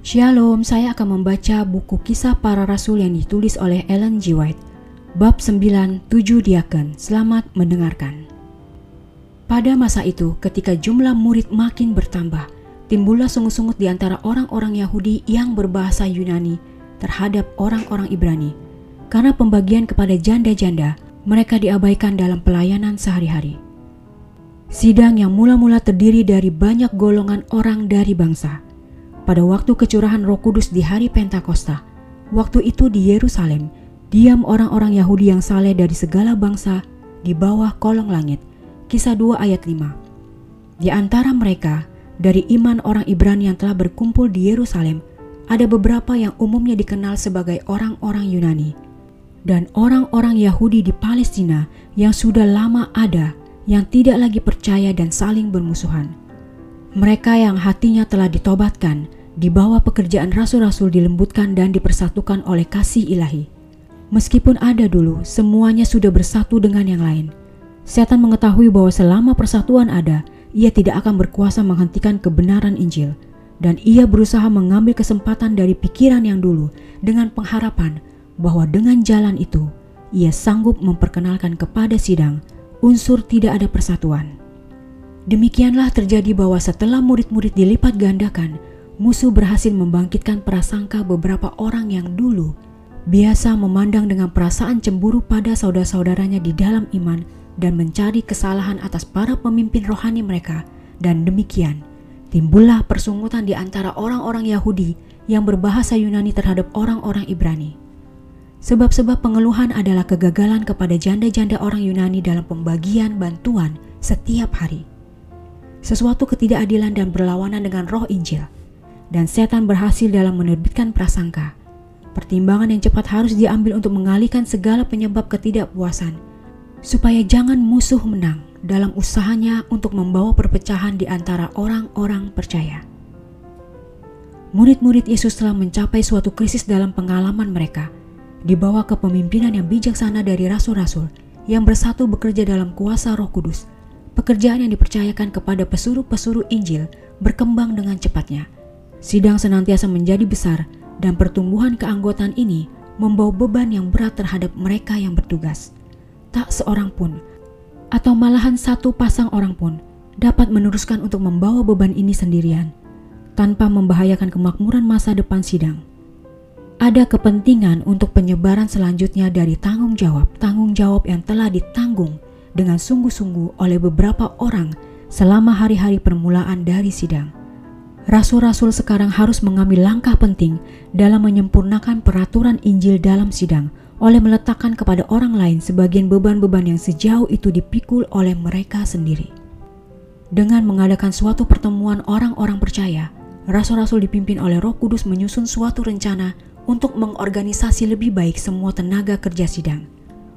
Shalom, saya akan membaca buku kisah para rasul yang ditulis oleh Ellen G. White. Bab 9, 7 Diaken. Selamat mendengarkan. Pada masa itu, ketika jumlah murid makin bertambah, timbullah sungut-sungut di antara orang-orang Yahudi yang berbahasa Yunani terhadap orang-orang Ibrani. Karena pembagian kepada janda-janda, mereka diabaikan dalam pelayanan sehari-hari. Sidang yang mula-mula terdiri dari banyak golongan orang dari bangsa – pada waktu kecurahan Roh Kudus di hari Pentakosta. Waktu itu di Yerusalem, diam orang-orang Yahudi yang saleh dari segala bangsa di bawah kolong langit. Kisah 2 ayat 5. Di antara mereka, dari iman orang Ibrani yang telah berkumpul di Yerusalem, ada beberapa yang umumnya dikenal sebagai orang-orang Yunani. Dan orang-orang Yahudi di Palestina yang sudah lama ada, yang tidak lagi percaya dan saling bermusuhan. Mereka yang hatinya telah ditobatkan, di bawah pekerjaan rasul-rasul dilembutkan dan dipersatukan oleh kasih ilahi. Meskipun ada dulu, semuanya sudah bersatu dengan yang lain. Setan mengetahui bahwa selama persatuan ada, ia tidak akan berkuasa menghentikan kebenaran Injil, dan ia berusaha mengambil kesempatan dari pikiran yang dulu dengan pengharapan bahwa dengan jalan itu ia sanggup memperkenalkan kepada sidang unsur tidak ada persatuan. Demikianlah terjadi bahwa setelah murid-murid dilipat gandakan, musuh berhasil membangkitkan prasangka beberapa orang yang dulu biasa memandang dengan perasaan cemburu pada saudara-saudaranya di dalam iman dan mencari kesalahan atas para pemimpin rohani mereka. Dan demikian, timbullah persungutan di antara orang-orang Yahudi yang berbahasa Yunani terhadap orang-orang Ibrani. Sebab-sebab pengeluhan adalah kegagalan kepada janda-janda orang Yunani dalam pembagian bantuan setiap hari. Sesuatu ketidakadilan dan berlawanan dengan roh Injil – dan setan berhasil dalam menerbitkan prasangka. Pertimbangan yang cepat harus diambil untuk mengalihkan segala penyebab ketidakpuasan, supaya jangan musuh menang dalam usahanya untuk membawa perpecahan di antara orang-orang percaya. Murid-murid Yesus telah mencapai suatu krisis dalam pengalaman mereka, dibawa kepemimpinan yang bijaksana dari rasul-rasul yang bersatu bekerja dalam kuasa Roh Kudus. Pekerjaan yang dipercayakan kepada pesuruh-pesuruh Injil berkembang dengan cepatnya Sidang senantiasa menjadi besar dan pertumbuhan keanggotaan ini membawa beban yang berat terhadap mereka yang bertugas. Tak seorang pun, atau malahan satu pasang orang pun, dapat meneruskan untuk membawa beban ini sendirian, tanpa membahayakan kemakmuran masa depan sidang. Ada kepentingan untuk penyebaran selanjutnya dari tanggung jawab-tanggung jawab yang telah ditanggung dengan sungguh-sungguh oleh beberapa orang selama hari-hari permulaan dari sidang rasul-rasul sekarang harus mengambil langkah penting dalam menyempurnakan peraturan Injil dalam sidang oleh meletakkan kepada orang lain sebagian beban-beban yang sejauh itu dipikul oleh mereka sendiri. Dengan mengadakan suatu pertemuan orang-orang percaya, rasul-rasul dipimpin oleh Roh Kudus menyusun suatu rencana untuk mengorganisasi lebih baik semua tenaga kerja sidang.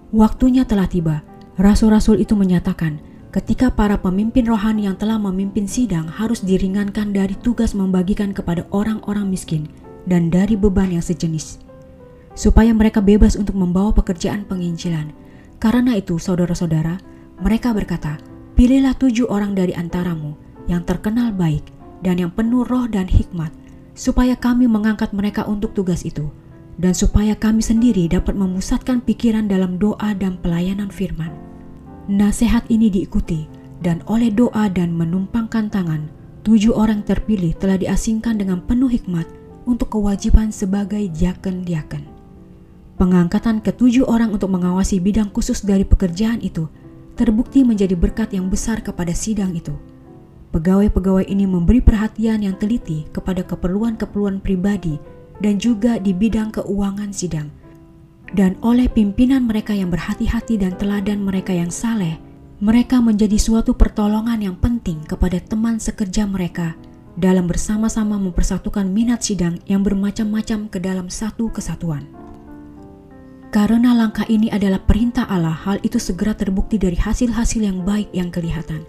Waktunya telah tiba. Rasul-rasul itu menyatakan ketika para pemimpin rohani yang telah memimpin sidang harus diringankan dari tugas membagikan kepada orang-orang miskin dan dari beban yang sejenis, supaya mereka bebas untuk membawa pekerjaan penginjilan. Karena itu, saudara-saudara, mereka berkata, "Pilihlah tujuh orang dari antaramu yang terkenal baik dan yang penuh roh dan hikmat, supaya kami mengangkat mereka untuk tugas itu." dan supaya kami sendiri dapat memusatkan pikiran dalam doa dan pelayanan firman. Nasihat ini diikuti dan oleh doa dan menumpangkan tangan, tujuh orang terpilih telah diasingkan dengan penuh hikmat untuk kewajiban sebagai diaken-diaken. Pengangkatan ketujuh orang untuk mengawasi bidang khusus dari pekerjaan itu terbukti menjadi berkat yang besar kepada sidang itu. Pegawai-pegawai ini memberi perhatian yang teliti kepada keperluan-keperluan pribadi dan juga di bidang keuangan sidang – dan oleh pimpinan mereka yang berhati-hati dan teladan mereka yang saleh, mereka menjadi suatu pertolongan yang penting kepada teman sekerja mereka dalam bersama-sama mempersatukan minat sidang yang bermacam-macam ke dalam satu kesatuan. Karena langkah ini adalah perintah Allah, hal itu segera terbukti dari hasil-hasil yang baik yang kelihatan.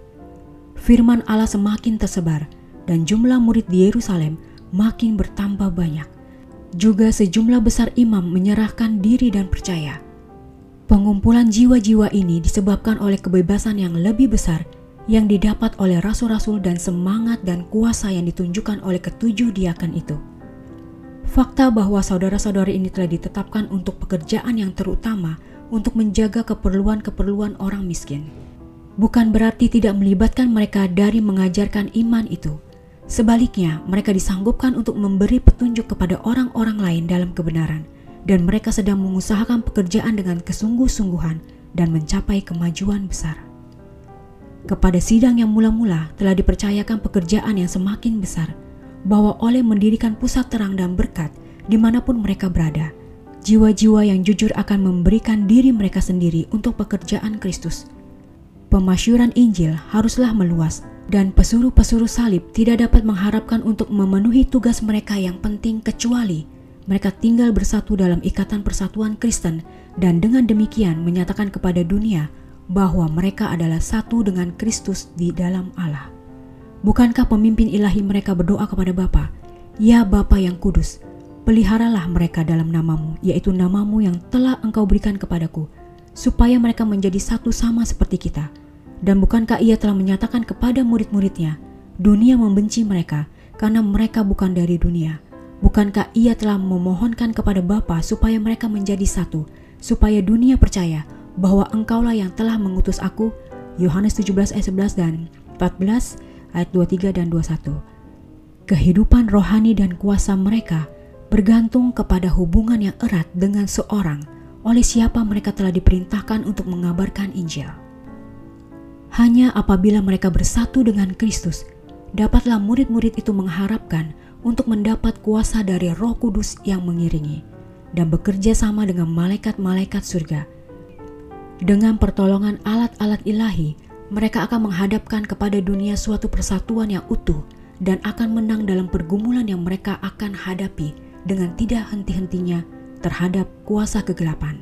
Firman Allah semakin tersebar, dan jumlah murid di Yerusalem makin bertambah banyak juga sejumlah besar imam menyerahkan diri dan percaya. Pengumpulan jiwa-jiwa ini disebabkan oleh kebebasan yang lebih besar yang didapat oleh rasul-rasul dan semangat dan kuasa yang ditunjukkan oleh ketujuh diakan itu. Fakta bahwa saudara-saudari ini telah ditetapkan untuk pekerjaan yang terutama untuk menjaga keperluan-keperluan orang miskin. Bukan berarti tidak melibatkan mereka dari mengajarkan iman itu. Sebaliknya, mereka disanggupkan untuk memberi petunjuk kepada orang-orang lain dalam kebenaran, dan mereka sedang mengusahakan pekerjaan dengan kesungguh-sungguhan dan mencapai kemajuan besar. Kepada sidang yang mula-mula telah dipercayakan pekerjaan yang semakin besar, bahwa oleh mendirikan pusat terang dan berkat di mana pun mereka berada, jiwa-jiwa yang jujur akan memberikan diri mereka sendiri untuk pekerjaan Kristus. Pemasyuran Injil haruslah meluas dan pesuruh-pesuruh salib tidak dapat mengharapkan untuk memenuhi tugas mereka yang penting kecuali mereka tinggal bersatu dalam ikatan persatuan Kristen dan dengan demikian menyatakan kepada dunia bahwa mereka adalah satu dengan Kristus di dalam Allah. Bukankah pemimpin ilahi mereka berdoa kepada Bapa, Ya Bapa yang kudus, peliharalah mereka dalam namamu, yaitu namamu yang telah engkau berikan kepadaku, supaya mereka menjadi satu sama seperti kita. Dan bukankah ia telah menyatakan kepada murid-muridnya, dunia membenci mereka karena mereka bukan dari dunia. Bukankah ia telah memohonkan kepada Bapa supaya mereka menjadi satu, supaya dunia percaya bahwa engkaulah yang telah mengutus aku, Yohanes 17 ayat 11 dan 14, ayat 23 dan 21. Kehidupan rohani dan kuasa mereka bergantung kepada hubungan yang erat dengan seorang oleh siapa mereka telah diperintahkan untuk mengabarkan Injil. Hanya apabila mereka bersatu dengan Kristus, dapatlah murid-murid itu mengharapkan untuk mendapat kuasa dari Roh Kudus yang mengiringi dan bekerja sama dengan malaikat-malaikat surga. Dengan pertolongan alat-alat ilahi, mereka akan menghadapkan kepada dunia suatu persatuan yang utuh dan akan menang dalam pergumulan yang mereka akan hadapi dengan tidak henti-hentinya terhadap kuasa kegelapan.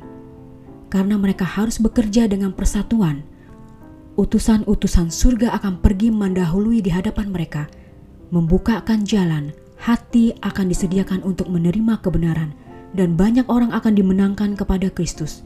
Karena mereka harus bekerja dengan persatuan, utusan-utusan surga akan pergi mendahului di hadapan mereka, membukakan jalan, hati akan disediakan untuk menerima kebenaran, dan banyak orang akan dimenangkan kepada Kristus.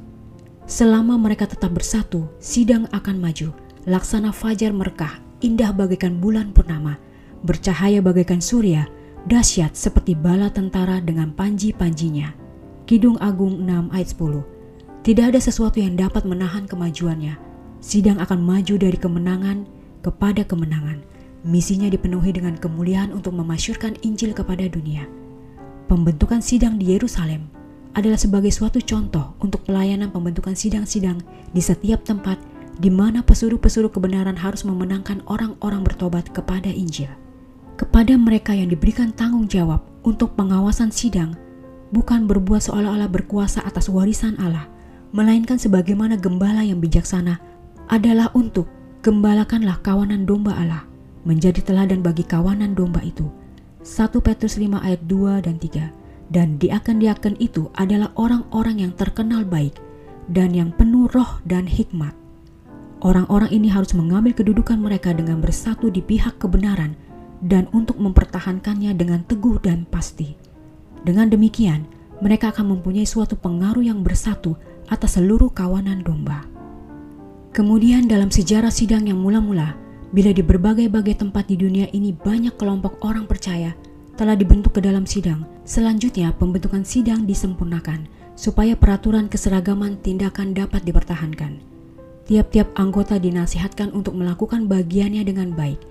Selama mereka tetap bersatu, sidang akan maju laksana fajar merkah, indah bagaikan bulan purnama, bercahaya bagaikan surya, dahsyat seperti bala tentara dengan panji-panjinya. Kidung Agung 6 ayat 10 Tidak ada sesuatu yang dapat menahan kemajuannya. Sidang akan maju dari kemenangan kepada kemenangan. Misinya dipenuhi dengan kemuliaan untuk memasyurkan Injil kepada dunia. Pembentukan sidang di Yerusalem adalah sebagai suatu contoh untuk pelayanan pembentukan sidang-sidang di setiap tempat di mana pesuruh-pesuruh kebenaran harus memenangkan orang-orang bertobat kepada Injil. Kepada mereka yang diberikan tanggung jawab untuk pengawasan sidang, bukan berbuat seolah-olah berkuasa atas warisan Allah, melainkan sebagaimana gembala yang bijaksana adalah untuk gembalakanlah kawanan domba Allah, menjadi teladan bagi kawanan domba itu. 1 Petrus 5 ayat 2 dan 3 Dan diaken-diaken itu adalah orang-orang yang terkenal baik dan yang penuh roh dan hikmat Orang-orang ini harus mengambil kedudukan mereka dengan bersatu di pihak kebenaran dan untuk mempertahankannya dengan teguh dan pasti. Dengan demikian, mereka akan mempunyai suatu pengaruh yang bersatu atas seluruh kawanan domba. Kemudian dalam sejarah sidang yang mula-mula, bila di berbagai-bagai tempat di dunia ini banyak kelompok orang percaya telah dibentuk ke dalam sidang, selanjutnya pembentukan sidang disempurnakan supaya peraturan keseragaman tindakan dapat dipertahankan. Tiap-tiap anggota dinasihatkan untuk melakukan bagiannya dengan baik.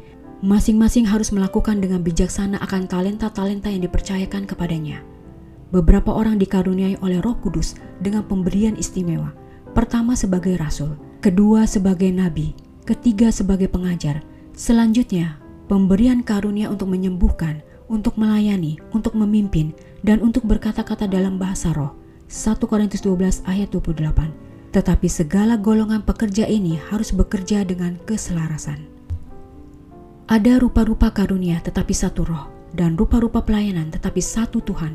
Masing-masing harus melakukan dengan bijaksana akan talenta-talenta yang dipercayakan kepadanya. Beberapa orang dikaruniai oleh Roh Kudus dengan pemberian istimewa. Pertama sebagai rasul, kedua sebagai nabi, ketiga sebagai pengajar. Selanjutnya, pemberian karunia untuk menyembuhkan, untuk melayani, untuk memimpin, dan untuk berkata-kata dalam bahasa roh. 1 Korintus 12 ayat 28 tetapi segala golongan pekerja ini harus bekerja dengan keselarasan. Ada rupa-rupa karunia tetapi satu roh, dan rupa-rupa pelayanan tetapi satu Tuhan.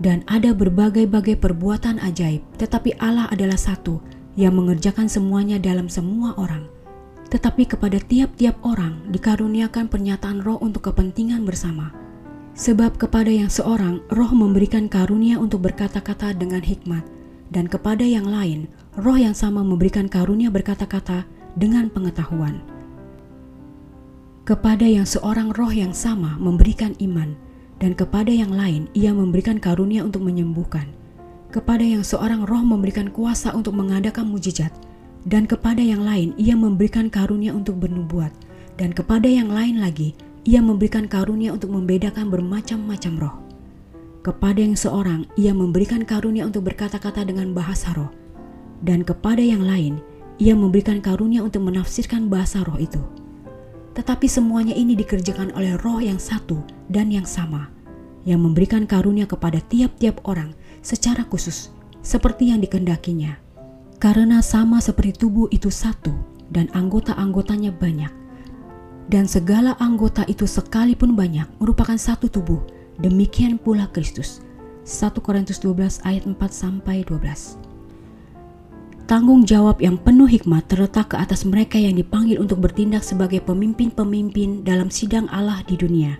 Dan ada berbagai-bagai perbuatan ajaib, tetapi Allah adalah satu yang mengerjakan semuanya dalam semua orang. Tetapi kepada tiap-tiap orang dikaruniakan pernyataan roh untuk kepentingan bersama. Sebab kepada yang seorang roh memberikan karunia untuk berkata-kata dengan hikmat, dan kepada yang lain, roh yang sama memberikan karunia berkata-kata dengan pengetahuan. Kepada yang seorang roh yang sama memberikan iman, dan kepada yang lain ia memberikan karunia untuk menyembuhkan. Kepada yang seorang roh memberikan kuasa untuk mengadakan mujizat, dan kepada yang lain ia memberikan karunia untuk bernubuat, dan kepada yang lain lagi ia memberikan karunia untuk membedakan bermacam-macam roh. Kepada yang seorang ia memberikan karunia untuk berkata-kata dengan bahasa roh, dan kepada yang lain ia memberikan karunia untuk menafsirkan bahasa roh itu tetapi semuanya ini dikerjakan oleh roh yang satu dan yang sama, yang memberikan karunia kepada tiap-tiap orang secara khusus, seperti yang dikendakinya. Karena sama seperti tubuh itu satu dan anggota-anggotanya banyak, dan segala anggota itu sekalipun banyak merupakan satu tubuh, demikian pula Kristus. 1 Korintus 12 ayat 4 sampai 12. Tanggung jawab yang penuh hikmat terletak ke atas mereka yang dipanggil untuk bertindak sebagai pemimpin-pemimpin dalam sidang Allah di dunia.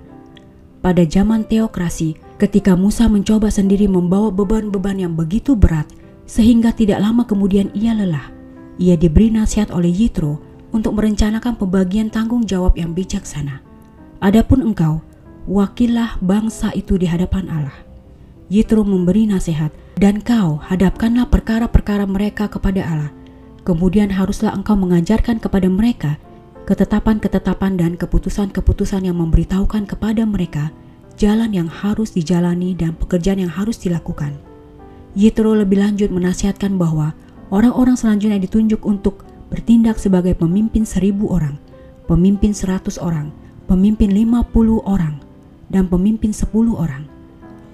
Pada zaman teokrasi, ketika Musa mencoba sendiri membawa beban-beban yang begitu berat, sehingga tidak lama kemudian ia lelah, ia diberi nasihat oleh Yitro untuk merencanakan pembagian tanggung jawab yang bijaksana. Adapun engkau, wakillah bangsa itu di hadapan Allah. Yitro memberi nasihat dan kau hadapkanlah perkara-perkara mereka kepada Allah. Kemudian haruslah engkau mengajarkan kepada mereka ketetapan-ketetapan dan keputusan-keputusan yang memberitahukan kepada mereka jalan yang harus dijalani dan pekerjaan yang harus dilakukan. Yitro lebih lanjut menasihatkan bahwa orang-orang selanjutnya ditunjuk untuk bertindak sebagai pemimpin seribu orang, pemimpin seratus orang, pemimpin lima puluh orang, dan pemimpin sepuluh orang.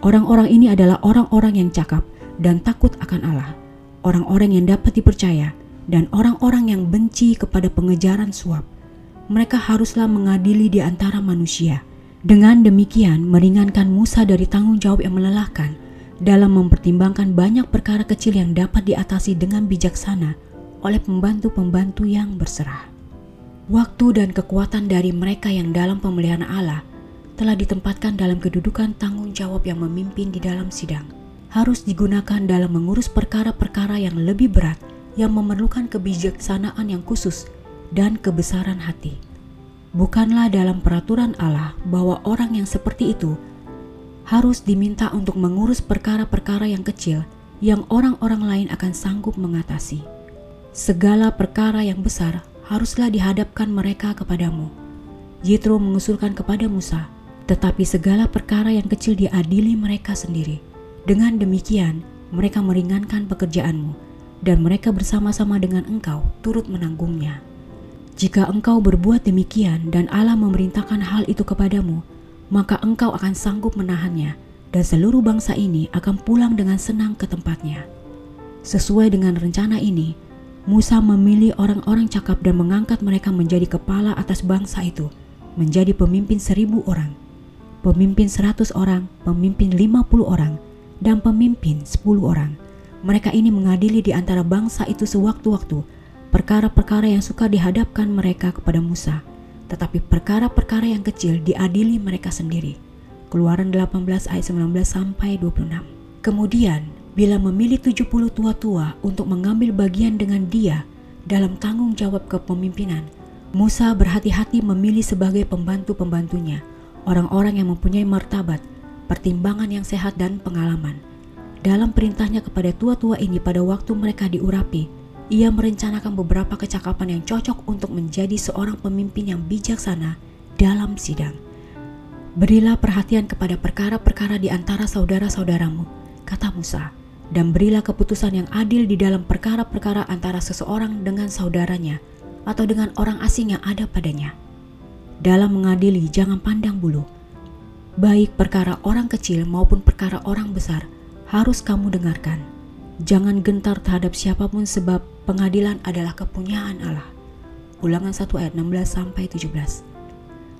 Orang-orang ini adalah orang-orang yang cakap dan takut akan Allah, orang-orang yang dapat dipercaya, dan orang-orang yang benci kepada pengejaran suap. Mereka haruslah mengadili di antara manusia. Dengan demikian, meringankan Musa dari tanggung jawab yang melelahkan dalam mempertimbangkan banyak perkara kecil yang dapat diatasi dengan bijaksana oleh pembantu-pembantu yang berserah. Waktu dan kekuatan dari mereka yang dalam pemeliharaan Allah telah ditempatkan dalam kedudukan tanggung jawab yang memimpin di dalam sidang, harus digunakan dalam mengurus perkara-perkara yang lebih berat yang memerlukan kebijaksanaan yang khusus dan kebesaran hati. Bukanlah dalam peraturan Allah bahwa orang yang seperti itu harus diminta untuk mengurus perkara-perkara yang kecil yang orang-orang lain akan sanggup mengatasi. Segala perkara yang besar haruslah dihadapkan mereka kepadamu. Yitro mengusulkan kepada Musa, tetapi segala perkara yang kecil diadili mereka sendiri. Dengan demikian, mereka meringankan pekerjaanmu, dan mereka bersama-sama dengan engkau turut menanggungnya. Jika engkau berbuat demikian dan Allah memerintahkan hal itu kepadamu, maka engkau akan sanggup menahannya, dan seluruh bangsa ini akan pulang dengan senang ke tempatnya. Sesuai dengan rencana ini, Musa memilih orang-orang cakap dan mengangkat mereka menjadi kepala atas bangsa itu, menjadi pemimpin seribu orang pemimpin 100 orang, pemimpin 50 orang, dan pemimpin 10 orang. Mereka ini mengadili di antara bangsa itu sewaktu-waktu perkara-perkara yang suka dihadapkan mereka kepada Musa, tetapi perkara-perkara yang kecil diadili mereka sendiri. Keluaran 18 ayat 19 sampai 26. Kemudian, bila memilih 70 tua-tua untuk mengambil bagian dengan dia dalam tanggung jawab kepemimpinan, Musa berhati-hati memilih sebagai pembantu-pembantunya orang-orang yang mempunyai martabat, pertimbangan yang sehat dan pengalaman. Dalam perintahnya kepada tua-tua ini pada waktu mereka diurapi, ia merencanakan beberapa kecakapan yang cocok untuk menjadi seorang pemimpin yang bijaksana dalam sidang. Berilah perhatian kepada perkara-perkara di antara saudara-saudaramu, kata Musa, dan berilah keputusan yang adil di dalam perkara-perkara antara seseorang dengan saudaranya atau dengan orang asing yang ada padanya. Dalam mengadili, jangan pandang bulu. Baik perkara orang kecil maupun perkara orang besar harus kamu dengarkan. Jangan gentar terhadap siapa pun sebab pengadilan adalah kepunyaan Allah. Ulangan 1 ayat 16 sampai 17.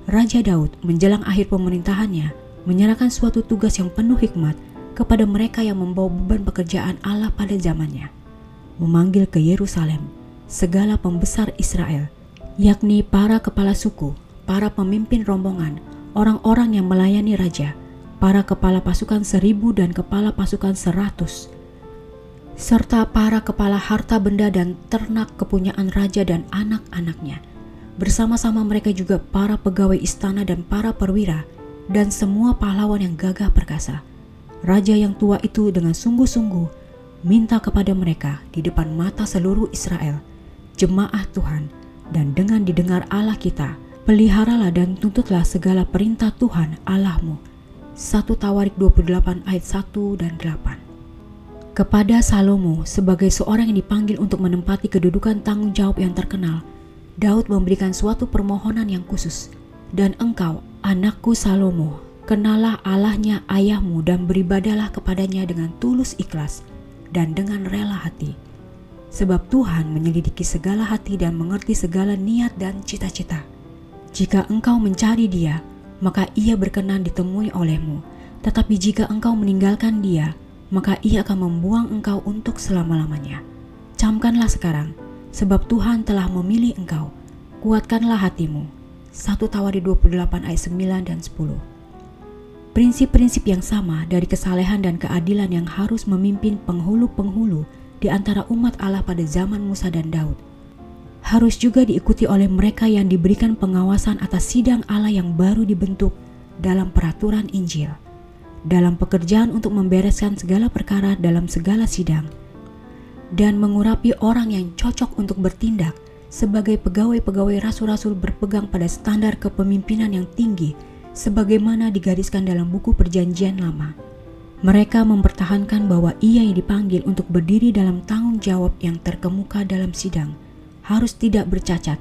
Raja Daud menjelang akhir pemerintahannya menyerahkan suatu tugas yang penuh hikmat kepada mereka yang membawa beban pekerjaan Allah pada zamannya. Memanggil ke Yerusalem segala pembesar Israel, yakni para kepala suku, para pemimpin rombongan, orang-orang yang melayani raja, para kepala pasukan seribu dan kepala pasukan seratus, serta para kepala harta benda dan ternak kepunyaan raja dan anak-anaknya. Bersama-sama mereka juga para pegawai istana dan para perwira dan semua pahlawan yang gagah perkasa. Raja yang tua itu dengan sungguh-sungguh minta kepada mereka di depan mata seluruh Israel, jemaah Tuhan, dan dengan didengar Allah kita, peliharalah dan tuntutlah segala perintah Tuhan Allahmu. 1 Tawarik 28 ayat 1 dan 8 Kepada Salomo sebagai seorang yang dipanggil untuk menempati kedudukan tanggung jawab yang terkenal, Daud memberikan suatu permohonan yang khusus. Dan engkau, Anakku Salomo, kenalah Allahnya ayahmu dan beribadalah kepadanya dengan tulus ikhlas dan dengan rela hati. Sebab Tuhan menyelidiki segala hati dan mengerti segala niat dan cita-cita. Jika engkau mencari dia, maka ia berkenan ditemui olehmu. Tetapi jika engkau meninggalkan dia, maka ia akan membuang engkau untuk selama-lamanya. Camkanlah sekarang, sebab Tuhan telah memilih engkau. Kuatkanlah hatimu 1 Tawari 28 ayat 9 dan 10. Prinsip-prinsip yang sama dari kesalehan dan keadilan yang harus memimpin penghulu-penghulu di antara umat Allah pada zaman Musa dan Daud harus juga diikuti oleh mereka yang diberikan pengawasan atas sidang Allah yang baru dibentuk dalam peraturan Injil, dalam pekerjaan untuk membereskan segala perkara dalam segala sidang, dan mengurapi orang yang cocok untuk bertindak sebagai pegawai-pegawai rasul-rasul berpegang pada standar kepemimpinan yang tinggi sebagaimana digariskan dalam buku perjanjian lama. Mereka mempertahankan bahwa ia yang dipanggil untuk berdiri dalam tanggung jawab yang terkemuka dalam sidang harus tidak bercacat,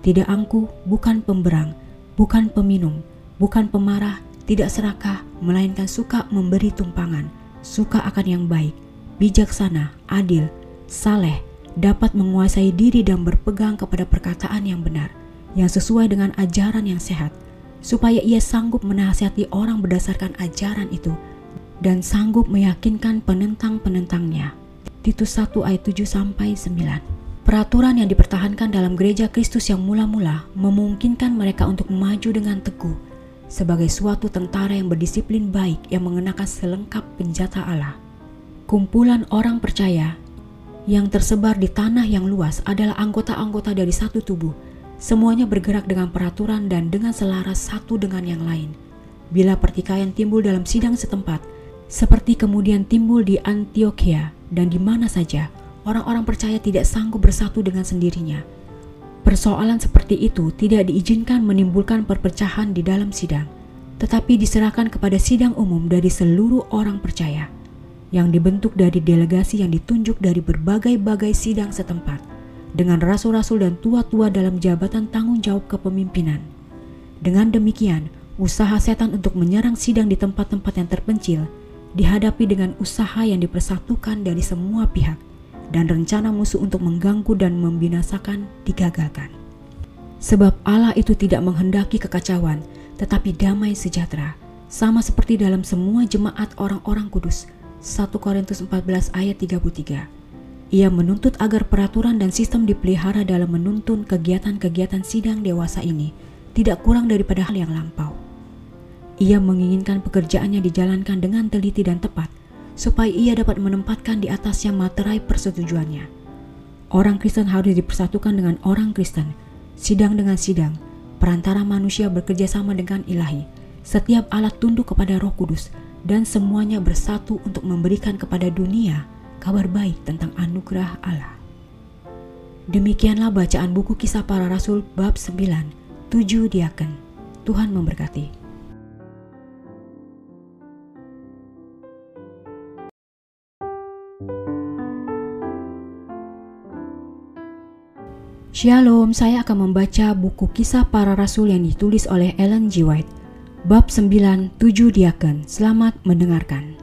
tidak angkuh, bukan pemberang, bukan peminum, bukan pemarah, tidak serakah, melainkan suka memberi tumpangan, suka akan yang baik, bijaksana, adil, saleh, dapat menguasai diri dan berpegang kepada perkataan yang benar, yang sesuai dengan ajaran yang sehat, supaya ia sanggup menasihati orang berdasarkan ajaran itu dan sanggup meyakinkan penentang-penentangnya. Titus 1 ayat 7 sampai 9. Peraturan yang dipertahankan dalam gereja Kristus yang mula-mula memungkinkan mereka untuk maju dengan teguh sebagai suatu tentara yang berdisiplin baik yang mengenakan selengkap penjata Allah. Kumpulan orang percaya yang tersebar di tanah yang luas adalah anggota-anggota dari satu tubuh. Semuanya bergerak dengan peraturan dan dengan selaras satu dengan yang lain. Bila pertikaian timbul dalam sidang setempat, seperti kemudian timbul di Antioquia dan di mana saja, orang-orang percaya tidak sanggup bersatu dengan sendirinya. Persoalan seperti itu tidak diizinkan menimbulkan perpecahan di dalam sidang, tetapi diserahkan kepada sidang umum dari seluruh orang percaya yang dibentuk dari delegasi yang ditunjuk dari berbagai-bagai sidang setempat dengan rasul-rasul dan tua-tua dalam jabatan tanggung jawab kepemimpinan. Dengan demikian, usaha setan untuk menyerang sidang di tempat-tempat yang terpencil dihadapi dengan usaha yang dipersatukan dari semua pihak dan rencana musuh untuk mengganggu dan membinasakan digagalkan. Sebab Allah itu tidak menghendaki kekacauan, tetapi damai sejahtera, sama seperti dalam semua jemaat orang-orang kudus 1 Korintus 14 ayat 33. Ia menuntut agar peraturan dan sistem dipelihara dalam menuntun kegiatan-kegiatan sidang dewasa ini tidak kurang daripada hal yang lampau. Ia menginginkan pekerjaannya dijalankan dengan teliti dan tepat supaya ia dapat menempatkan di atasnya materai persetujuannya. Orang Kristen harus dipersatukan dengan orang Kristen, sidang dengan sidang, perantara manusia bekerja sama dengan ilahi. Setiap alat tunduk kepada Roh Kudus dan semuanya bersatu untuk memberikan kepada dunia kabar baik tentang anugerah Allah. Demikianlah bacaan buku kisah para rasul bab 9, 7 diaken. Tuhan memberkati. Shalom, saya akan membaca buku kisah para rasul yang ditulis oleh Ellen G. White Bab 9, 7 Diaken, selamat mendengarkan.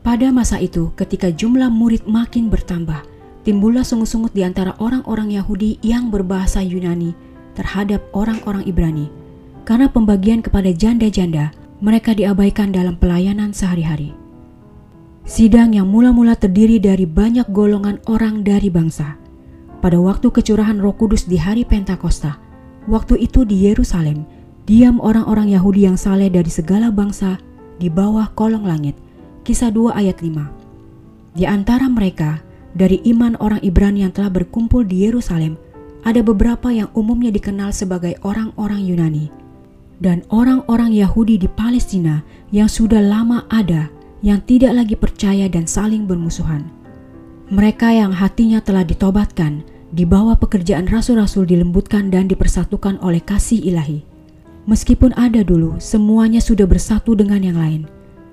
Pada masa itu, ketika jumlah murid makin bertambah, timbullah sungut-sungut di antara orang-orang Yahudi yang berbahasa Yunani terhadap orang-orang Ibrani. Karena pembagian kepada janda-janda, mereka diabaikan dalam pelayanan sehari-hari. Sidang yang mula-mula terdiri dari banyak golongan orang dari bangsa. Pada waktu kecurahan roh kudus di hari Pentakosta, waktu itu di Yerusalem, Diam orang-orang Yahudi yang saleh dari segala bangsa di bawah kolong langit. Kisah 2 ayat 5. Di antara mereka, dari iman orang Ibrani yang telah berkumpul di Yerusalem, ada beberapa yang umumnya dikenal sebagai orang-orang Yunani. dan orang-orang Yahudi di Palestina yang sudah lama ada, yang tidak lagi percaya dan saling bermusuhan. Mereka yang hatinya telah ditobatkan, di bawah pekerjaan rasul-rasul dilembutkan dan dipersatukan oleh kasih ilahi. Meskipun ada dulu, semuanya sudah bersatu dengan yang lain.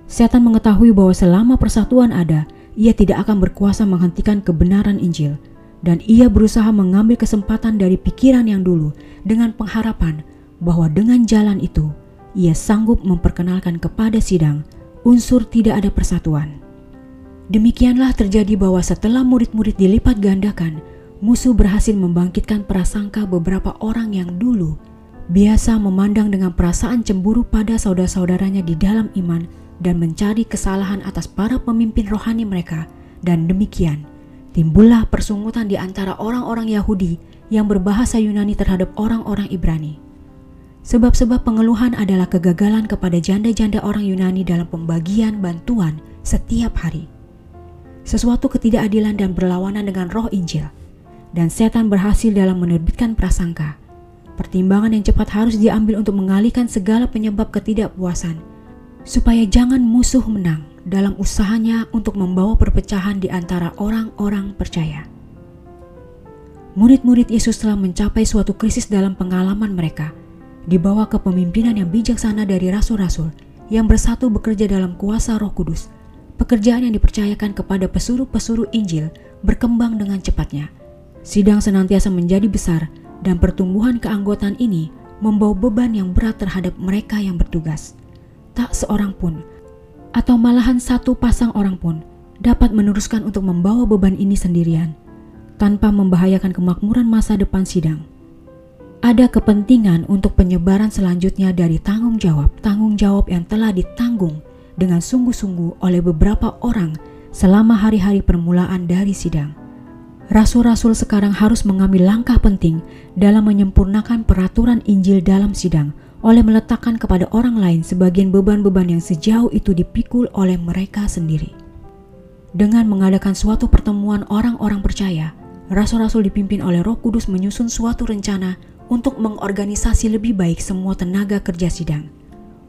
Setan mengetahui bahwa selama persatuan ada, ia tidak akan berkuasa menghentikan kebenaran Injil, dan ia berusaha mengambil kesempatan dari pikiran yang dulu dengan pengharapan bahwa dengan jalan itu ia sanggup memperkenalkan kepada sidang unsur tidak ada persatuan. Demikianlah terjadi bahwa setelah murid-murid dilipat gandakan, musuh berhasil membangkitkan prasangka beberapa orang yang dulu biasa memandang dengan perasaan cemburu pada saudara-saudaranya di dalam iman dan mencari kesalahan atas para pemimpin rohani mereka dan demikian timbullah persungutan di antara orang-orang Yahudi yang berbahasa Yunani terhadap orang-orang Ibrani. Sebab-sebab pengeluhan adalah kegagalan kepada janda-janda orang Yunani dalam pembagian bantuan setiap hari. Sesuatu ketidakadilan dan berlawanan dengan roh Injil dan setan berhasil dalam menerbitkan prasangka. Pertimbangan yang cepat harus diambil untuk mengalihkan segala penyebab ketidakpuasan, supaya jangan musuh menang dalam usahanya untuk membawa perpecahan di antara orang-orang percaya. Murid-murid Yesus telah mencapai suatu krisis dalam pengalaman mereka, dibawa kepemimpinan yang bijaksana dari rasul-rasul yang bersatu bekerja dalam kuasa Roh Kudus. Pekerjaan yang dipercayakan kepada pesuruh-pesuruh Injil berkembang dengan cepatnya Sidang senantiasa menjadi besar dan pertumbuhan keanggotaan ini membawa beban yang berat terhadap mereka yang bertugas. Tak seorang pun, atau malahan satu pasang orang pun, dapat meneruskan untuk membawa beban ini sendirian, tanpa membahayakan kemakmuran masa depan sidang. Ada kepentingan untuk penyebaran selanjutnya dari tanggung jawab-tanggung jawab yang telah ditanggung dengan sungguh-sungguh oleh beberapa orang selama hari-hari permulaan dari sidang rasul-rasul sekarang harus mengambil langkah penting dalam menyempurnakan peraturan Injil dalam sidang oleh meletakkan kepada orang lain sebagian beban-beban yang sejauh itu dipikul oleh mereka sendiri. Dengan mengadakan suatu pertemuan orang-orang percaya, rasul-rasul dipimpin oleh Roh Kudus menyusun suatu rencana untuk mengorganisasi lebih baik semua tenaga kerja sidang.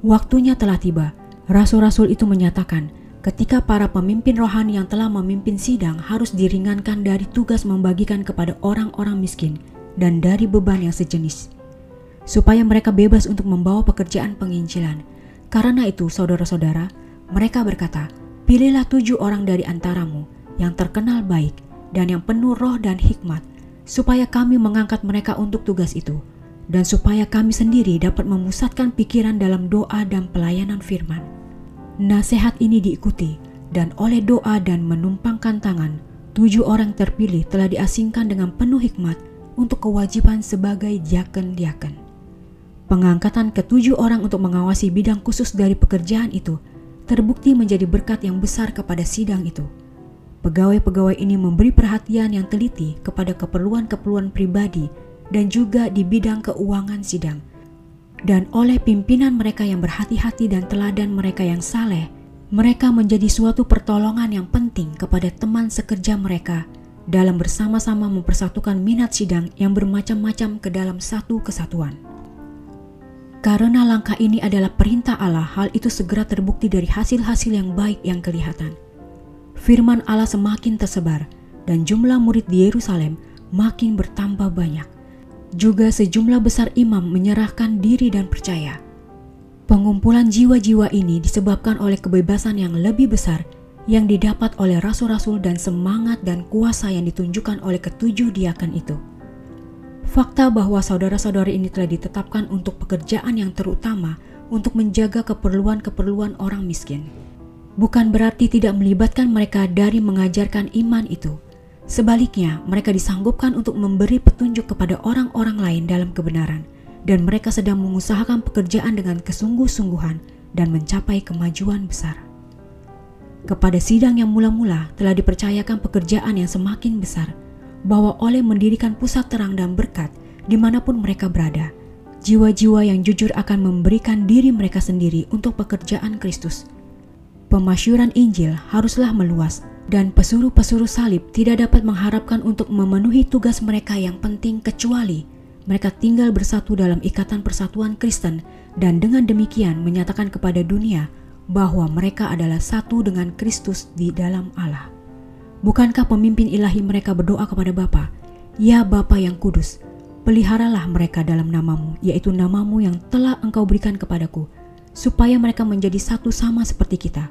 Waktunya telah tiba. Rasul-rasul itu menyatakan ketika para pemimpin rohani yang telah memimpin sidang harus diringankan dari tugas membagikan kepada orang-orang miskin dan dari beban yang sejenis, supaya mereka bebas untuk membawa pekerjaan penginjilan. Karena itu, saudara-saudara, mereka berkata, "Pilihlah tujuh orang dari antaramu yang terkenal baik dan yang penuh roh dan hikmat, supaya kami mengangkat mereka untuk tugas itu." dan supaya kami sendiri dapat memusatkan pikiran dalam doa dan pelayanan firman. Nasihat ini diikuti dan oleh doa dan menumpangkan tangan, tujuh orang terpilih telah diasingkan dengan penuh hikmat untuk kewajiban sebagai diaken-diaken. Pengangkatan ketujuh orang untuk mengawasi bidang khusus dari pekerjaan itu terbukti menjadi berkat yang besar kepada sidang itu. Pegawai-pegawai ini memberi perhatian yang teliti kepada keperluan-keperluan pribadi dan juga di bidang keuangan sidang – dan oleh pimpinan mereka yang berhati-hati dan teladan mereka yang saleh, mereka menjadi suatu pertolongan yang penting kepada teman sekerja mereka dalam bersama-sama mempersatukan minat sidang yang bermacam-macam ke dalam satu kesatuan. Karena langkah ini adalah perintah Allah, hal itu segera terbukti dari hasil-hasil yang baik yang kelihatan. Firman Allah semakin tersebar, dan jumlah murid di Yerusalem makin bertambah banyak juga sejumlah besar imam menyerahkan diri dan percaya. Pengumpulan jiwa-jiwa ini disebabkan oleh kebebasan yang lebih besar yang didapat oleh rasul-rasul dan semangat dan kuasa yang ditunjukkan oleh ketujuh diakan itu. Fakta bahwa saudara-saudari ini telah ditetapkan untuk pekerjaan yang terutama untuk menjaga keperluan-keperluan orang miskin. Bukan berarti tidak melibatkan mereka dari mengajarkan iman itu, Sebaliknya, mereka disanggupkan untuk memberi petunjuk kepada orang-orang lain dalam kebenaran, dan mereka sedang mengusahakan pekerjaan dengan kesungguh-sungguhan dan mencapai kemajuan besar. Kepada sidang yang mula-mula telah dipercayakan pekerjaan yang semakin besar, bahwa oleh mendirikan pusat terang dan berkat di mana pun mereka berada, jiwa-jiwa yang jujur akan memberikan diri mereka sendiri untuk pekerjaan Kristus. Pemasyuran Injil haruslah meluas dan pesuruh-pesuruh salib tidak dapat mengharapkan untuk memenuhi tugas mereka yang penting kecuali mereka tinggal bersatu dalam ikatan persatuan Kristen dan dengan demikian menyatakan kepada dunia bahwa mereka adalah satu dengan Kristus di dalam Allah. Bukankah pemimpin ilahi mereka berdoa kepada Bapa, "Ya Bapa yang kudus, peliharalah mereka dalam namamu, yaitu namamu yang telah engkau berikan kepadaku, supaya mereka menjadi satu sama seperti kita."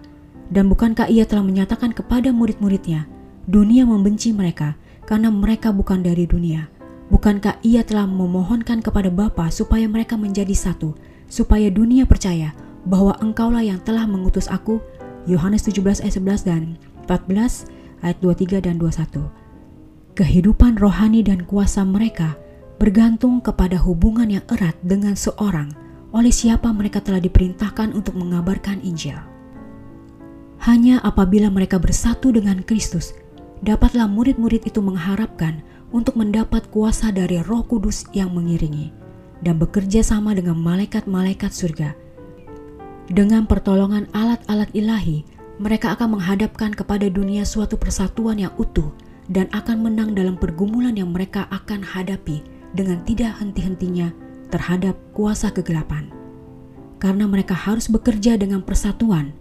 Dan bukankah ia telah menyatakan kepada murid-muridnya, dunia membenci mereka karena mereka bukan dari dunia. Bukankah ia telah memohonkan kepada Bapa supaya mereka menjadi satu, supaya dunia percaya bahwa engkaulah yang telah mengutus aku? Yohanes 17 ayat 11 dan 14 ayat 23 dan 21. Kehidupan rohani dan kuasa mereka bergantung kepada hubungan yang erat dengan seorang oleh siapa mereka telah diperintahkan untuk mengabarkan Injil. Hanya apabila mereka bersatu dengan Kristus, dapatlah murid-murid itu mengharapkan untuk mendapat kuasa dari Roh Kudus yang mengiringi dan bekerja sama dengan malaikat-malaikat surga. Dengan pertolongan alat-alat ilahi, mereka akan menghadapkan kepada dunia suatu persatuan yang utuh dan akan menang dalam pergumulan yang mereka akan hadapi dengan tidak henti-hentinya terhadap kuasa kegelapan. Karena mereka harus bekerja dengan persatuan,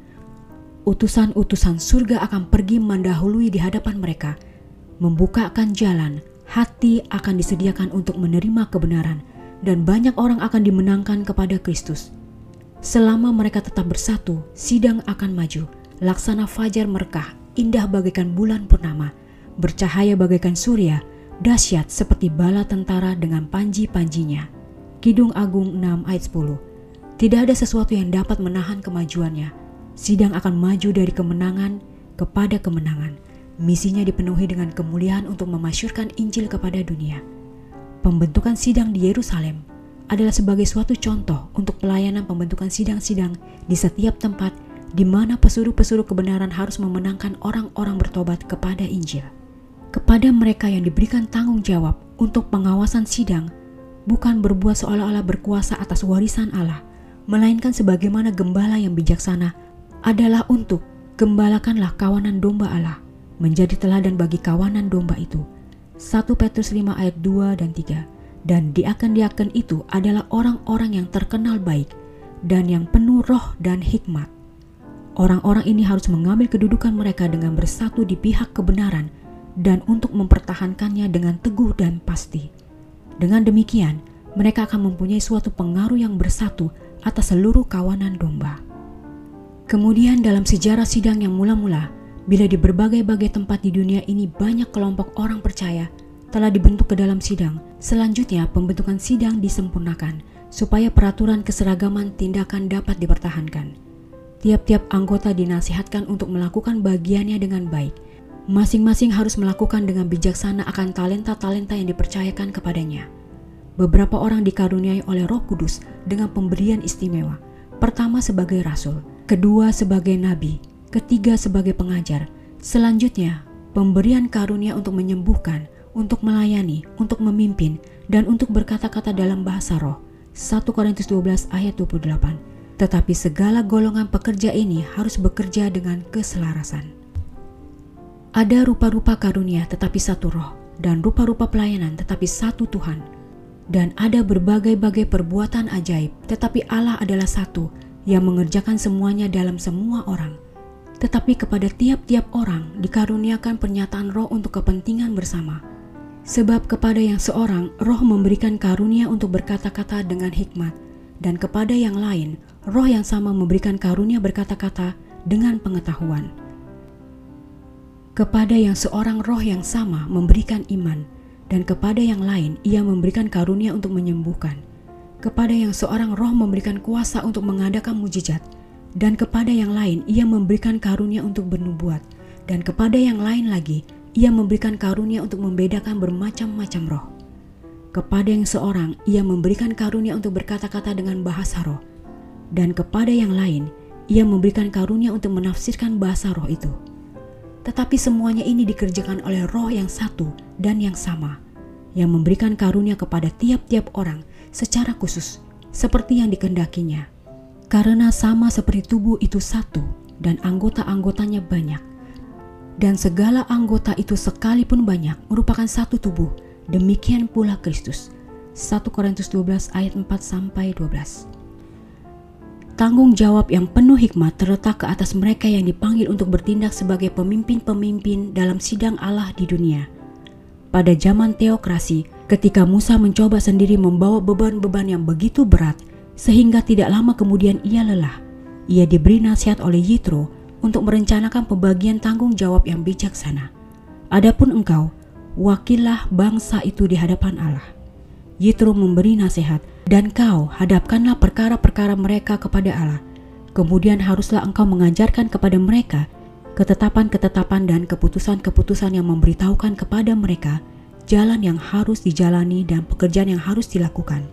utusan-utusan surga akan pergi mendahului di hadapan mereka, membukakan jalan, hati akan disediakan untuk menerima kebenaran, dan banyak orang akan dimenangkan kepada Kristus. Selama mereka tetap bersatu, sidang akan maju, laksana fajar merkah, indah bagaikan bulan purnama, bercahaya bagaikan surya, dahsyat seperti bala tentara dengan panji-panjinya. Kidung Agung 6 ayat 10 Tidak ada sesuatu yang dapat menahan kemajuannya, sidang akan maju dari kemenangan kepada kemenangan. Misinya dipenuhi dengan kemuliaan untuk memasyurkan Injil kepada dunia. Pembentukan sidang di Yerusalem adalah sebagai suatu contoh untuk pelayanan pembentukan sidang-sidang di setiap tempat di mana pesuruh-pesuruh kebenaran harus memenangkan orang-orang bertobat kepada Injil. Kepada mereka yang diberikan tanggung jawab untuk pengawasan sidang, bukan berbuat seolah-olah berkuasa atas warisan Allah, melainkan sebagaimana gembala yang bijaksana adalah untuk gembalakanlah kawanan domba Allah, menjadi teladan bagi kawanan domba itu. 1 Petrus 5 ayat 2 dan 3 Dan diaken-diaken itu adalah orang-orang yang terkenal baik dan yang penuh roh dan hikmat. Orang-orang ini harus mengambil kedudukan mereka dengan bersatu di pihak kebenaran dan untuk mempertahankannya dengan teguh dan pasti. Dengan demikian, mereka akan mempunyai suatu pengaruh yang bersatu atas seluruh kawanan domba. Kemudian dalam sejarah sidang yang mula-mula, bila di berbagai-bagai tempat di dunia ini banyak kelompok orang percaya telah dibentuk ke dalam sidang, selanjutnya pembentukan sidang disempurnakan supaya peraturan keseragaman tindakan dapat dipertahankan. Tiap-tiap anggota dinasihatkan untuk melakukan bagiannya dengan baik. Masing-masing harus melakukan dengan bijaksana akan talenta-talenta yang dipercayakan kepadanya. Beberapa orang dikaruniai oleh Roh Kudus dengan pemberian istimewa. Pertama sebagai rasul, kedua sebagai nabi, ketiga sebagai pengajar, selanjutnya pemberian karunia untuk menyembuhkan, untuk melayani, untuk memimpin, dan untuk berkata-kata dalam bahasa roh. 1 Korintus 12 ayat 28. Tetapi segala golongan pekerja ini harus bekerja dengan keselarasan. Ada rupa-rupa karunia tetapi satu roh, dan rupa-rupa pelayanan tetapi satu Tuhan. Dan ada berbagai-bagai perbuatan ajaib, tetapi Allah adalah satu, yang mengerjakan semuanya dalam semua orang. Tetapi kepada tiap-tiap orang dikaruniakan pernyataan roh untuk kepentingan bersama. Sebab kepada yang seorang roh memberikan karunia untuk berkata-kata dengan hikmat, dan kepada yang lain roh yang sama memberikan karunia berkata-kata dengan pengetahuan. Kepada yang seorang roh yang sama memberikan iman, dan kepada yang lain ia memberikan karunia untuk menyembuhkan kepada yang seorang roh memberikan kuasa untuk mengadakan mujizat, dan kepada yang lain ia memberikan karunia untuk bernubuat, dan kepada yang lain lagi ia memberikan karunia untuk membedakan bermacam-macam roh. Kepada yang seorang ia memberikan karunia untuk berkata-kata dengan bahasa roh, dan kepada yang lain ia memberikan karunia untuk menafsirkan bahasa roh itu. Tetapi semuanya ini dikerjakan oleh roh yang satu dan yang sama, yang memberikan karunia kepada tiap-tiap orang secara khusus seperti yang dikendakinya. Karena sama seperti tubuh itu satu dan anggota-anggotanya banyak. Dan segala anggota itu sekalipun banyak merupakan satu tubuh, demikian pula Kristus. 1 Korintus 12 ayat 4 sampai 12. Tanggung jawab yang penuh hikmat terletak ke atas mereka yang dipanggil untuk bertindak sebagai pemimpin-pemimpin dalam sidang Allah di dunia. Pada zaman teokrasi, ketika Musa mencoba sendiri membawa beban-beban yang begitu berat, sehingga tidak lama kemudian ia lelah, ia diberi nasihat oleh Yitro untuk merencanakan pembagian tanggung jawab yang bijaksana. Adapun engkau, wakillah bangsa itu di hadapan Allah. Yitro memberi nasihat, dan kau hadapkanlah perkara-perkara mereka kepada Allah. Kemudian haruslah engkau mengajarkan kepada mereka ketetapan-ketetapan dan keputusan-keputusan yang memberitahukan kepada mereka jalan yang harus dijalani dan pekerjaan yang harus dilakukan.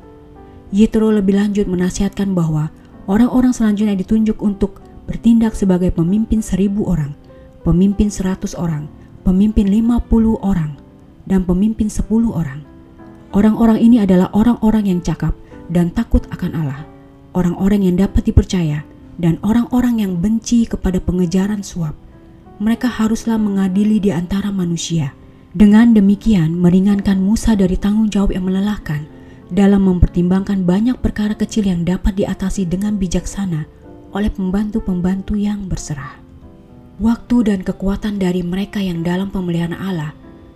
Yitro lebih lanjut menasihatkan bahwa orang-orang selanjutnya ditunjuk untuk bertindak sebagai pemimpin seribu orang, pemimpin seratus orang, pemimpin lima puluh orang, dan pemimpin sepuluh orang. Orang-orang ini adalah orang-orang yang cakap dan takut akan Allah, orang-orang yang dapat dipercaya, dan orang-orang yang benci kepada pengejaran suap. Mereka haruslah mengadili di antara manusia. Dengan demikian, meringankan Musa dari tanggung jawab yang melelahkan dalam mempertimbangkan banyak perkara kecil yang dapat diatasi dengan bijaksana oleh pembantu-pembantu yang berserah. Waktu dan kekuatan dari mereka yang dalam pemeliharaan Allah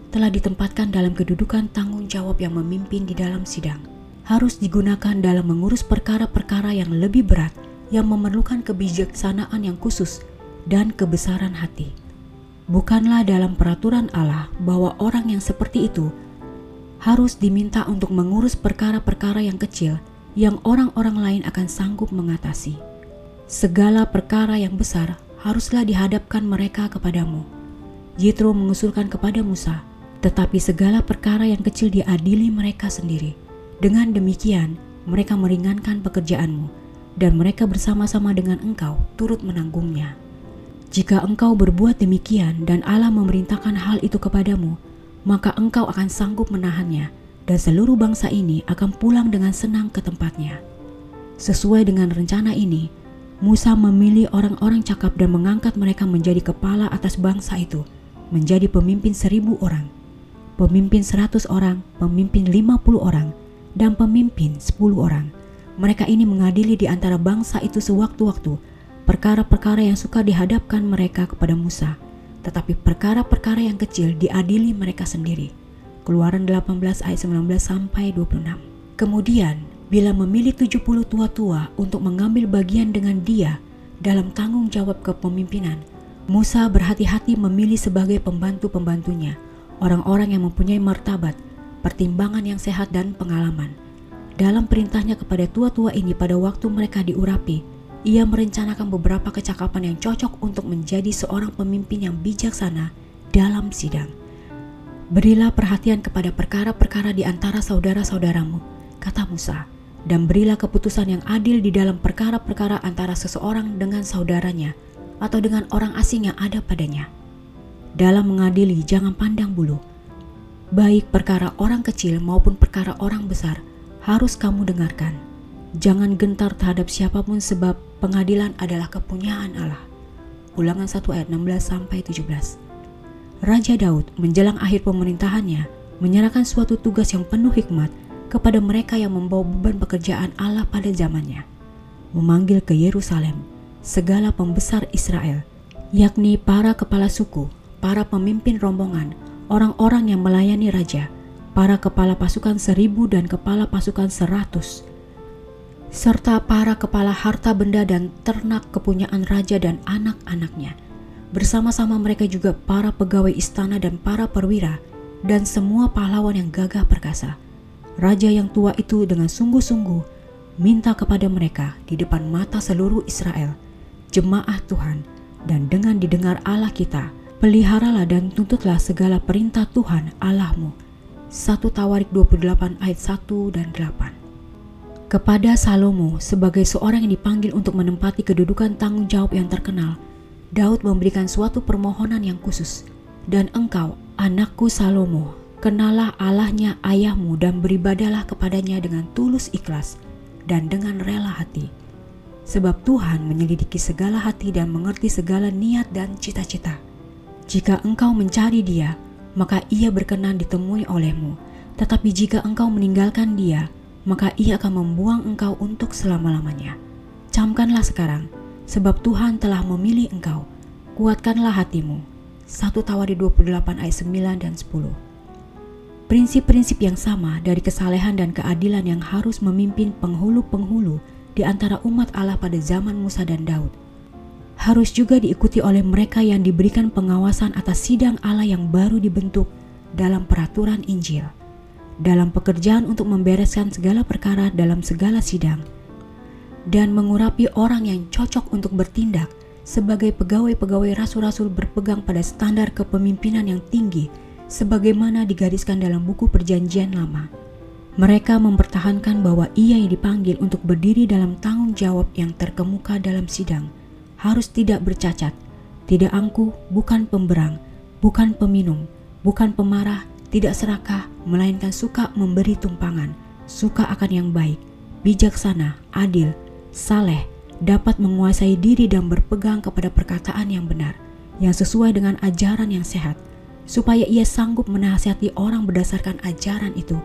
telah ditempatkan dalam kedudukan tanggung jawab yang memimpin di dalam sidang, harus digunakan dalam mengurus perkara-perkara yang lebih berat yang memerlukan kebijaksanaan yang khusus dan kebesaran hati. Bukanlah dalam peraturan Allah bahwa orang yang seperti itu harus diminta untuk mengurus perkara-perkara yang kecil yang orang-orang lain akan sanggup mengatasi. Segala perkara yang besar haruslah dihadapkan mereka kepadamu. Yitro mengusulkan kepada Musa, tetapi segala perkara yang kecil diadili mereka sendiri. Dengan demikian, mereka meringankan pekerjaanmu, dan mereka bersama-sama dengan engkau turut menanggungnya. Jika engkau berbuat demikian dan Allah memerintahkan hal itu kepadamu, maka engkau akan sanggup menahannya, dan seluruh bangsa ini akan pulang dengan senang ke tempatnya. Sesuai dengan rencana ini, Musa memilih orang-orang cakap dan mengangkat mereka menjadi kepala atas bangsa itu, menjadi pemimpin seribu orang pemimpin 100 orang, pemimpin 50 orang, dan pemimpin 10 orang. Mereka ini mengadili di antara bangsa itu sewaktu-waktu perkara-perkara yang suka dihadapkan mereka kepada Musa, tetapi perkara-perkara yang kecil diadili mereka sendiri. Keluaran 18 ayat 19 sampai 26. Kemudian, bila memilih 70 tua-tua untuk mengambil bagian dengan dia dalam tanggung jawab kepemimpinan, Musa berhati-hati memilih sebagai pembantu-pembantunya orang-orang yang mempunyai martabat, pertimbangan yang sehat dan pengalaman. Dalam perintahnya kepada tua-tua ini pada waktu mereka diurapi, ia merencanakan beberapa kecakapan yang cocok untuk menjadi seorang pemimpin yang bijaksana dalam sidang. Berilah perhatian kepada perkara-perkara di antara saudara-saudaramu, kata Musa, dan berilah keputusan yang adil di dalam perkara-perkara antara seseorang dengan saudaranya atau dengan orang asing yang ada padanya. Dalam mengadili jangan pandang bulu. Baik perkara orang kecil maupun perkara orang besar harus kamu dengarkan. Jangan gentar terhadap siapa pun sebab pengadilan adalah kepunyaan Allah. Ulangan 1 ayat 16 sampai 17. Raja Daud menjelang akhir pemerintahannya menyerahkan suatu tugas yang penuh hikmat kepada mereka yang membawa beban pekerjaan Allah pada zamannya. Memanggil ke Yerusalem segala pembesar Israel, yakni para kepala suku, para pemimpin rombongan, orang-orang yang melayani raja, para kepala pasukan seribu dan kepala pasukan seratus, serta para kepala harta benda dan ternak kepunyaan raja dan anak-anaknya. Bersama-sama mereka juga para pegawai istana dan para perwira, dan semua pahlawan yang gagah perkasa. Raja yang tua itu dengan sungguh-sungguh minta kepada mereka di depan mata seluruh Israel, jemaah Tuhan, dan dengan didengar Allah kita, Peliharalah dan tuntutlah segala perintah Tuhan Allahmu. 1 Tawarik 28 ayat 1 dan 8 Kepada Salomo sebagai seorang yang dipanggil untuk menempati kedudukan tanggung jawab yang terkenal, Daud memberikan suatu permohonan yang khusus. Dan engkau, anakku Salomo, kenalah Allahnya ayahmu dan beribadalah kepadanya dengan tulus ikhlas dan dengan rela hati. Sebab Tuhan menyelidiki segala hati dan mengerti segala niat dan cita-cita. Jika engkau mencari dia, maka ia berkenan ditemui olehmu. Tetapi jika engkau meninggalkan dia, maka ia akan membuang engkau untuk selama-lamanya. Camkanlah sekarang, sebab Tuhan telah memilih engkau. Kuatkanlah hatimu. 1 Tawari 28 ayat 9 dan 10. Prinsip-prinsip yang sama dari kesalehan dan keadilan yang harus memimpin penghulu-penghulu di antara umat Allah pada zaman Musa dan Daud harus juga diikuti oleh mereka yang diberikan pengawasan atas sidang Allah yang baru dibentuk dalam peraturan Injil, dalam pekerjaan untuk membereskan segala perkara dalam segala sidang, dan mengurapi orang yang cocok untuk bertindak sebagai pegawai-pegawai rasul-rasul berpegang pada standar kepemimpinan yang tinggi sebagaimana digariskan dalam buku perjanjian lama. Mereka mempertahankan bahwa ia yang dipanggil untuk berdiri dalam tanggung jawab yang terkemuka dalam sidang – harus tidak bercacat, tidak angkuh, bukan pemberang, bukan peminum, bukan pemarah, tidak serakah, melainkan suka memberi tumpangan, suka akan yang baik, bijaksana, adil, saleh, dapat menguasai diri dan berpegang kepada perkataan yang benar, yang sesuai dengan ajaran yang sehat, supaya ia sanggup menasihati orang berdasarkan ajaran itu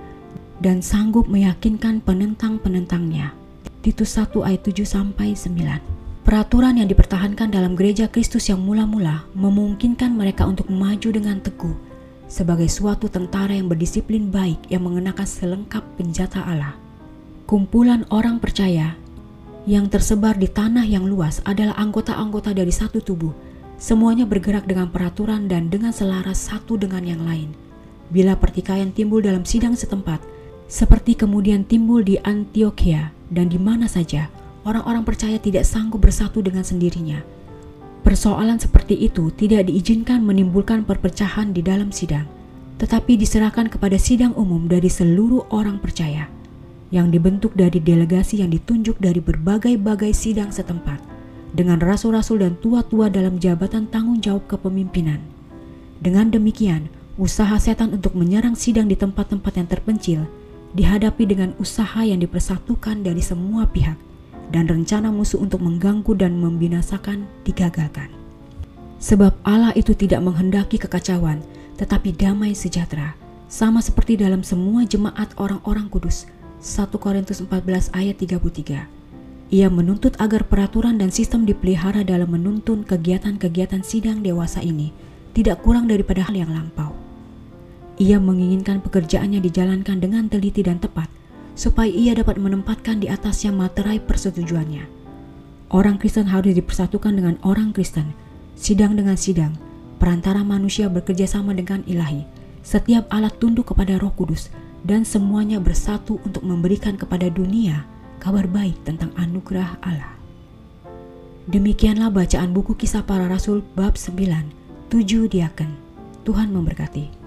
dan sanggup meyakinkan penentang-penentangnya. Titus 1 ayat 7 sampai 9. Peraturan yang dipertahankan dalam gereja Kristus yang mula-mula memungkinkan mereka untuk maju dengan teguh sebagai suatu tentara yang berdisiplin baik yang mengenakan selengkap penjata Allah. Kumpulan orang percaya yang tersebar di tanah yang luas adalah anggota-anggota dari satu tubuh. Semuanya bergerak dengan peraturan dan dengan selaras satu dengan yang lain. Bila pertikaian timbul dalam sidang setempat, seperti kemudian timbul di Antioquia dan di mana saja, orang-orang percaya tidak sanggup bersatu dengan sendirinya. Persoalan seperti itu tidak diizinkan menimbulkan perpecahan di dalam sidang, tetapi diserahkan kepada sidang umum dari seluruh orang percaya yang dibentuk dari delegasi yang ditunjuk dari berbagai-bagai sidang setempat dengan rasul-rasul dan tua-tua dalam jabatan tanggung jawab kepemimpinan. Dengan demikian, usaha setan untuk menyerang sidang di tempat-tempat yang terpencil dihadapi dengan usaha yang dipersatukan dari semua pihak dan rencana musuh untuk mengganggu dan membinasakan digagalkan. Sebab Allah itu tidak menghendaki kekacauan, tetapi damai sejahtera, sama seperti dalam semua jemaat orang-orang kudus. 1 Korintus 14 ayat 33. Ia menuntut agar peraturan dan sistem dipelihara dalam menuntun kegiatan-kegiatan sidang dewasa ini tidak kurang daripada hal yang lampau. Ia menginginkan pekerjaannya dijalankan dengan teliti dan tepat, supaya ia dapat menempatkan di atasnya materai persetujuannya. Orang Kristen harus dipersatukan dengan orang Kristen, sidang dengan sidang, perantara manusia bekerja sama dengan ilahi. Setiap alat tunduk kepada Roh Kudus dan semuanya bersatu untuk memberikan kepada dunia kabar baik tentang anugerah Allah. Demikianlah bacaan buku kisah para rasul bab 9, 7 diaken. Tuhan memberkati.